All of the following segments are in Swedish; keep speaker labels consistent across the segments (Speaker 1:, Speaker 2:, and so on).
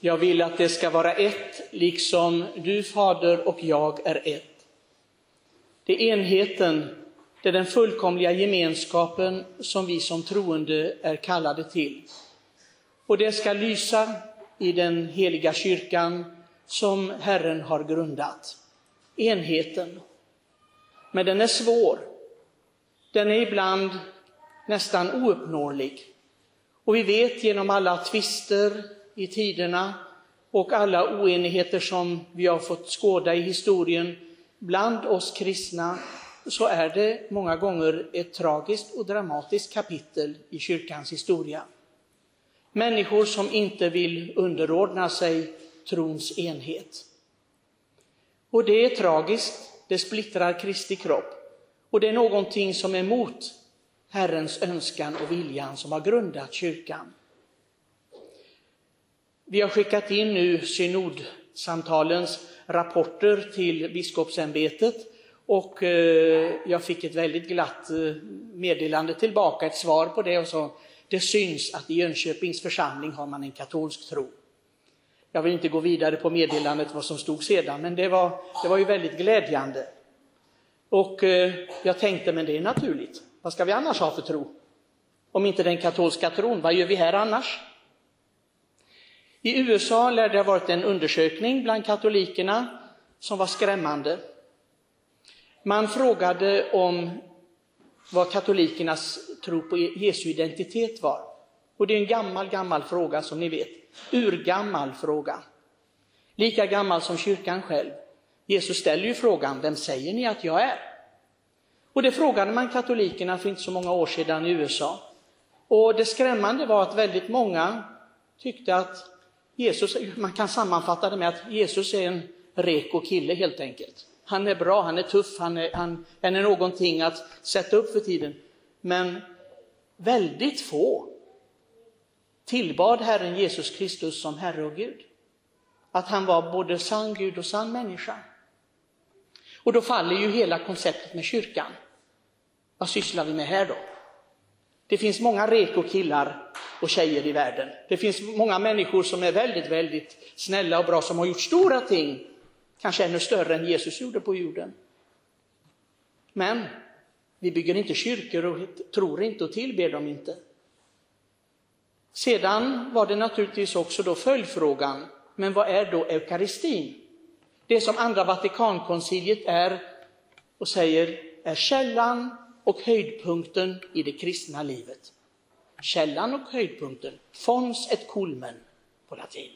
Speaker 1: Jag vill att det ska vara ett, liksom du Fader och jag är ett. Det är enheten, det är den fullkomliga gemenskapen som vi som troende är kallade till. Och det ska lysa i den heliga kyrkan som Herren har grundat. Enheten. Men den är svår. Den är ibland nästan ouppnåelig. Och vi vet genom alla tvister i tiderna och alla oenigheter som vi har fått skåda i historien bland oss kristna så är det många gånger ett tragiskt och dramatiskt kapitel i kyrkans historia. Människor som inte vill underordna sig trons enhet. Och det är tragiskt, det splittrar Kristi kropp och det är någonting som är emot Herrens önskan och viljan som har grundat kyrkan. Vi har skickat in nu synodsamtalens rapporter till biskopsämbetet och eh, jag fick ett väldigt glatt eh, meddelande tillbaka, ett svar på det och så det syns att i Jönköpings församling har man en katolsk tro. Jag vill inte gå vidare på meddelandet vad som stod sedan, men det var, det var ju väldigt glädjande. Och eh, jag tänkte, men det är naturligt. Vad ska vi annars ha för tro? Om inte den katolska tron, vad gör vi här annars? I USA lär det ha varit en undersökning bland katolikerna som var skrämmande. Man frågade om vad katolikernas tro på Jesu identitet var. Och det är en gammal, gammal fråga som ni vet. Urgammal fråga. Lika gammal som kyrkan själv. Jesus ställer ju frågan, vem säger ni att jag är? Och det frågade man katolikerna för inte så många år sedan i USA. Och det skrämmande var att väldigt många tyckte att Jesus, man kan sammanfatta det med att Jesus är en reko kille helt enkelt. Han är bra, han är tuff, han är, han, han är någonting att sätta upp för tiden. Men väldigt få tillbad Herren Jesus Kristus som Herre och Gud. Att han var både sann Gud och sann människa. Och då faller ju hela konceptet med kyrkan. Vad sysslar vi med här då? Det finns många reko killar och tjejer i världen. Det finns många människor som är väldigt, väldigt snälla och bra, som har gjort stora ting, kanske ännu större än Jesus gjorde på jorden. Men vi bygger inte kyrkor och tror inte och tillber dem inte. Sedan var det naturligtvis också då följdfrågan, men vad är då eukaristin? Det som andra Vatikankonciliet är och säger är källan och höjdpunkten i det kristna livet. Källan och höjdpunkten, fons et culmen på latin.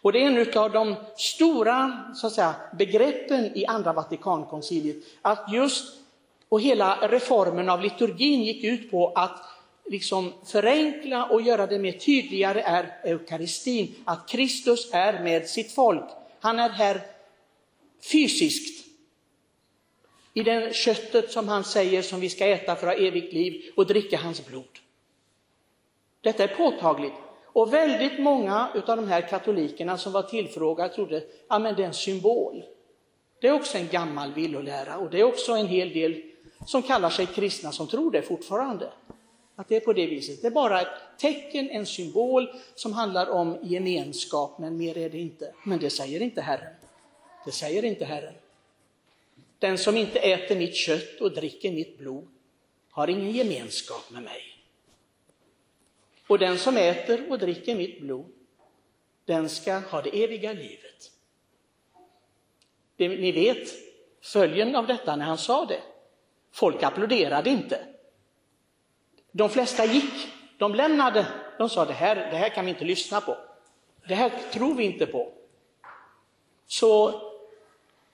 Speaker 1: Och det är en av de stora så att säga, begreppen i andra Vatikankonciliet, att just, och hela reformen av liturgin gick ut på att liksom förenkla och göra det mer tydligare är eukaristin, att Kristus är med sitt folk. Han är här fysiskt, i det köttet som han säger som vi ska äta för att ha evigt liv och dricka hans blod. Detta är påtagligt. Och väldigt många av de här katolikerna som var tillfrågade trodde att ja, det är en symbol. Det är också en gammal villolära och det är också en hel del som kallar sig kristna som tror det fortfarande. Att det är på det viset. Det är bara ett tecken, en symbol som handlar om gemenskap, men mer är det inte. Men det säger inte Herren. Det säger inte Herren. Den som inte äter mitt kött och dricker mitt blod har ingen gemenskap med mig. Och den som äter och dricker mitt blod, den ska ha det eviga livet. Det, ni vet följden av detta när han sa det. Folk applåderade inte. De flesta gick, de lämnade, de sa det här, det här kan vi inte lyssna på. Det här tror vi inte på. Så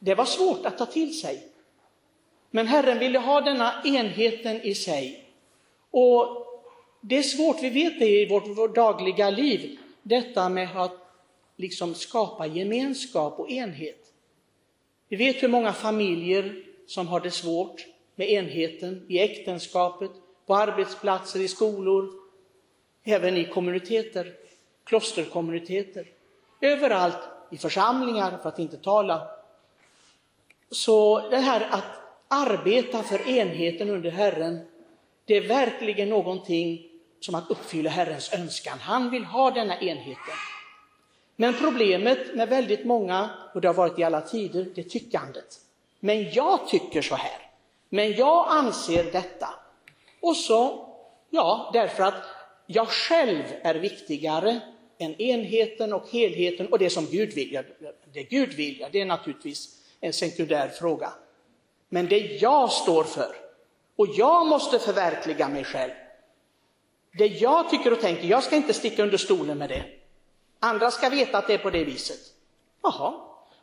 Speaker 1: det var svårt att ta till sig. Men Herren ville ha denna enheten i sig. Och det är svårt, vi vet det i vårt, vårt dagliga liv, detta med att liksom skapa gemenskap och enhet. Vi vet hur många familjer som har det svårt med enheten i äktenskapet, på arbetsplatser, i skolor, även i kommuniteter, klosterkommuniteter, överallt i församlingar för att inte tala så det här att arbeta för enheten under Herren, det är verkligen någonting som att uppfylla Herrens önskan. Han vill ha denna enheten. Men problemet med väldigt många, och det har varit i alla tider, det är tyckandet. Men jag tycker så här. Men jag anser detta. Och så, ja, därför att jag själv är viktigare än enheten och helheten och det som Gud vill. Det Gud vill, det är naturligtvis en sekundär fråga. Men det jag står för, och jag måste förverkliga mig själv. Det jag tycker och tänker, jag ska inte sticka under stolen med det. Andra ska veta att det är på det viset. Jaha,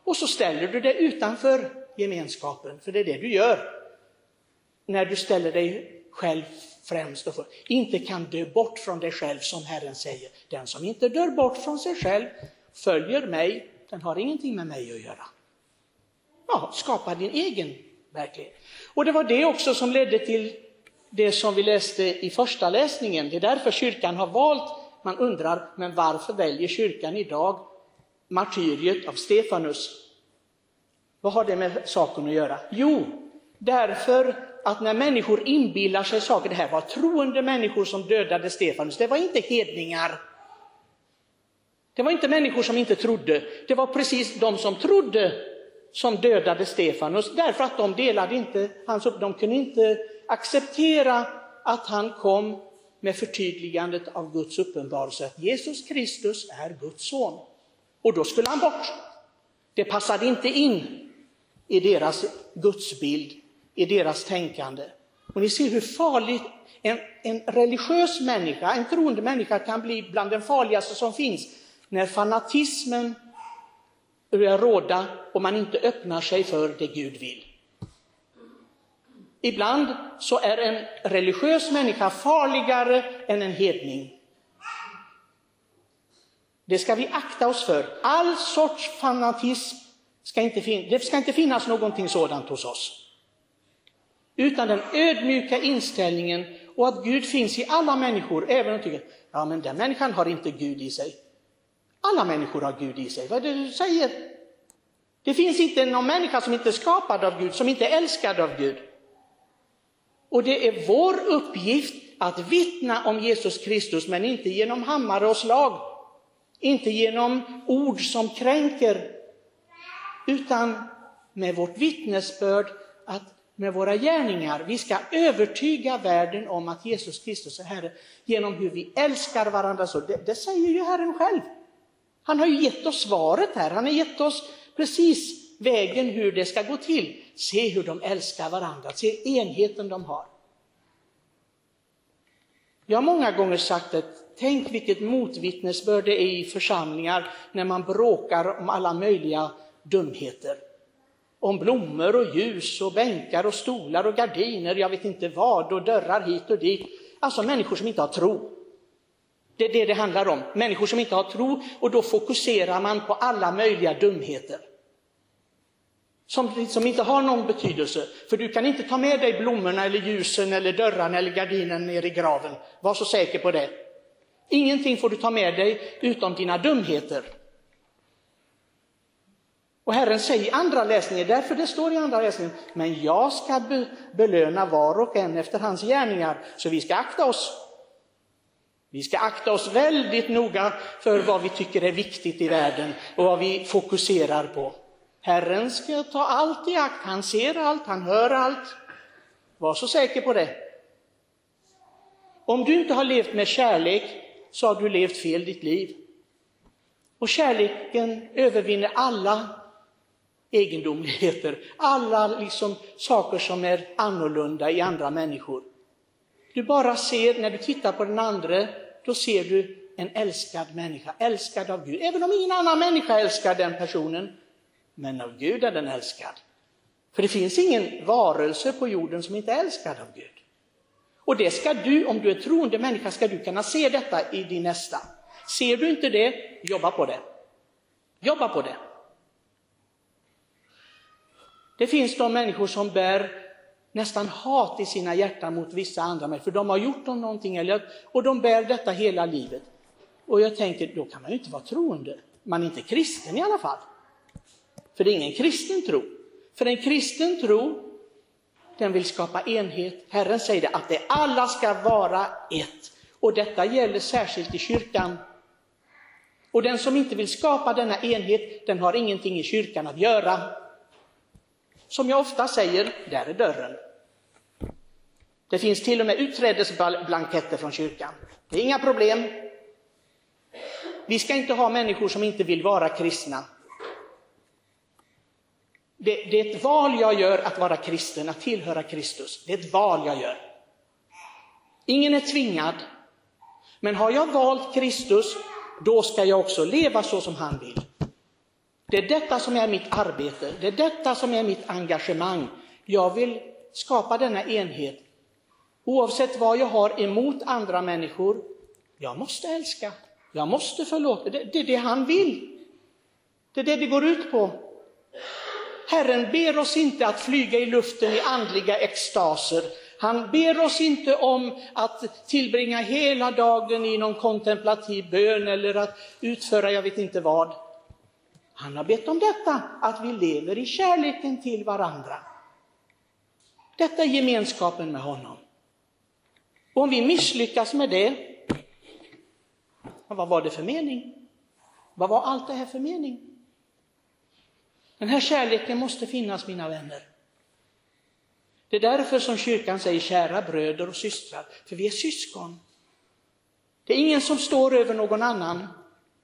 Speaker 1: och så ställer du det utanför gemenskapen, för det är det du gör. När du ställer dig själv främst och för. Inte kan dö bort från dig själv som Herren säger. Den som inte dör bort från sig själv följer mig, den har ingenting med mig att göra. Ja, skapa din egen verklighet. Och det var det också som ledde till det som vi läste i första läsningen. Det är därför kyrkan har valt, man undrar, men varför väljer kyrkan idag martyriet av Stefanus? Vad har det med saken att göra? Jo, därför att när människor inbillar sig saker, det här var troende människor som dödade Stefanus, det var inte hedningar. Det var inte människor som inte trodde, det var precis de som trodde som dödade Stefanus, därför att de delade inte hans upp, de kunde inte acceptera att han kom med förtydligandet av Guds uppenbarelse, att Jesus Kristus är Guds son. Och då skulle han bort. Det passade inte in i deras gudsbild i deras tänkande. Och ni ser hur farligt en, en religiös människa, en troende människa kan bli bland den farligaste som finns när fanatismen råda och man inte öppnar sig för det Gud vill. Ibland så är en religiös människa farligare än en hedning. Det ska vi akta oss för. All sorts fanatism ska inte. Det ska inte finnas någonting sådant hos oss utan den ödmjuka inställningen och att Gud finns i alla människor, även om de tycker ja men den människan har inte Gud i sig. Alla människor har Gud i sig, vad är det du säger? Det finns inte någon människa som inte är skapad av Gud, som inte är älskad av Gud. Och det är vår uppgift att vittna om Jesus Kristus, men inte genom hammare och slag, inte genom ord som kränker, utan med vårt vittnesbörd att med våra gärningar. Vi ska övertyga världen om att Jesus Kristus är Herre genom hur vi älskar varandra. Så det, det säger ju Herren själv. Han har ju gett oss svaret här. Han har gett oss precis vägen hur det ska gå till. Se hur de älskar varandra, se enheten de har. Jag har många gånger sagt att tänk vilket motvittnesbörd det är i församlingar när man bråkar om alla möjliga dumheter om blommor och ljus och bänkar och stolar och gardiner, jag vet inte vad, och dörrar hit och dit. Alltså människor som inte har tro. Det är det det handlar om, människor som inte har tro och då fokuserar man på alla möjliga dumheter. Som, som inte har någon betydelse, för du kan inte ta med dig blommorna eller ljusen eller dörrarna eller gardinen ner i graven. Var så säker på det. Ingenting får du ta med dig utom dina dumheter. Och Herren säger i andra läsningen, därför det står i andra läsningen, men jag ska belöna var och en efter hans gärningar, så vi ska akta oss. Vi ska akta oss väldigt noga för vad vi tycker är viktigt i världen och vad vi fokuserar på. Herren ska ta allt i akt, han ser allt, han hör allt. Var så säker på det. Om du inte har levt med kärlek så har du levt fel ditt liv. Och kärleken övervinner alla egendomligheter, alla liksom saker som är annorlunda i andra människor. Du bara ser, när du tittar på den andra, då ser du en älskad människa, älskad av Gud. Även om ingen annan människa älskar den personen, men av Gud är den älskad. För det finns ingen varelse på jorden som inte är älskad av Gud. Och det ska du, om du är troende människa, ska du kunna se detta i din nästa. Ser du inte det, jobba på det. Jobba på det. Det finns de människor som bär nästan hat i sina hjärtan mot vissa andra människor, för de har gjort dem någonting, eller, och de bär detta hela livet. Och jag tänker, då kan man ju inte vara troende. Man är inte kristen i alla fall. För det är ingen kristen tro. För en kristen tro, den vill skapa enhet. Herren säger det, att det alla ska vara ett. Och detta gäller särskilt i kyrkan. Och den som inte vill skapa denna enhet, den har ingenting i kyrkan att göra. Som jag ofta säger, där är dörren. Det finns till och med utträdesblanketter från kyrkan. Det är inga problem. Vi ska inte ha människor som inte vill vara kristna. Det, det, är ett val jag gör att vara kristen, att tillhöra Kristus. Det är ett val jag gör. Ingen är tvingad. Men har jag valt Kristus, då ska jag också leva så som han vill. Det är detta som är mitt arbete, det är detta som är mitt engagemang. Jag vill skapa denna enhet. Oavsett vad jag har emot andra människor, jag måste älska, jag måste förlåta. Det, det är det han vill. Det är det det går ut på. Herren ber oss inte att flyga i luften i andliga extaser. Han ber oss inte om att tillbringa hela dagen i någon kontemplativ bön eller att utföra jag vet inte vad. Han har bett om detta, att vi lever i kärleken till varandra. Detta är gemenskapen med honom. Och om vi misslyckas med det, vad var det för mening? Vad var allt det här för mening? Den här kärleken måste finnas, mina vänner. Det är därför som kyrkan säger kära bröder och systrar, för vi är syskon. Det är ingen som står över någon annan,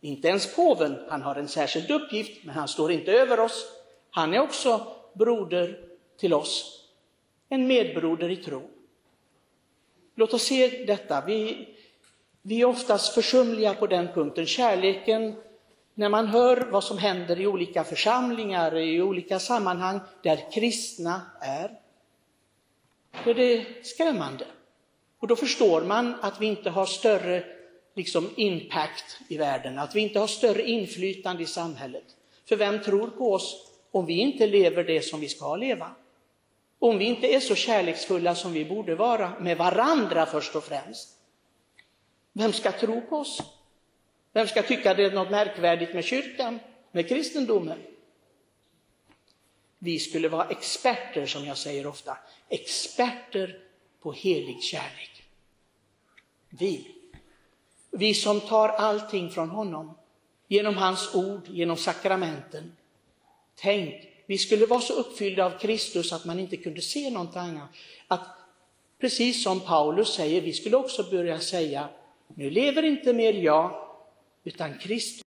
Speaker 1: inte ens påven. Han har en särskild uppgift, men han står inte över oss. Han är också broder till oss, en medbroder i tro. Låt oss se detta. Vi, vi är oftast försumliga på den punkten. Kärleken när man hör vad som händer i olika församlingar, i olika sammanhang där kristna är, då är det skrämmande. Och då förstår man att vi inte har större liksom, impact i världen, att vi inte har större inflytande i samhället. För vem tror på oss om vi inte lever det som vi ska leva? Om vi inte är så kärleksfulla som vi borde vara, med varandra först och främst. Vem ska tro på oss? Vem ska tycka det är något märkvärdigt med kyrkan, med kristendomen? Vi skulle vara experter, som jag säger ofta, experter på helig kärlek. Vi. Vi som tar allting från honom, genom hans ord, genom sakramenten. Tänk, vi skulle vara så uppfyllda av Kristus att man inte kunde se någonting annat. Att, precis som Paulus säger, vi skulle också börja säga, nu lever inte mer jag, utan Kristus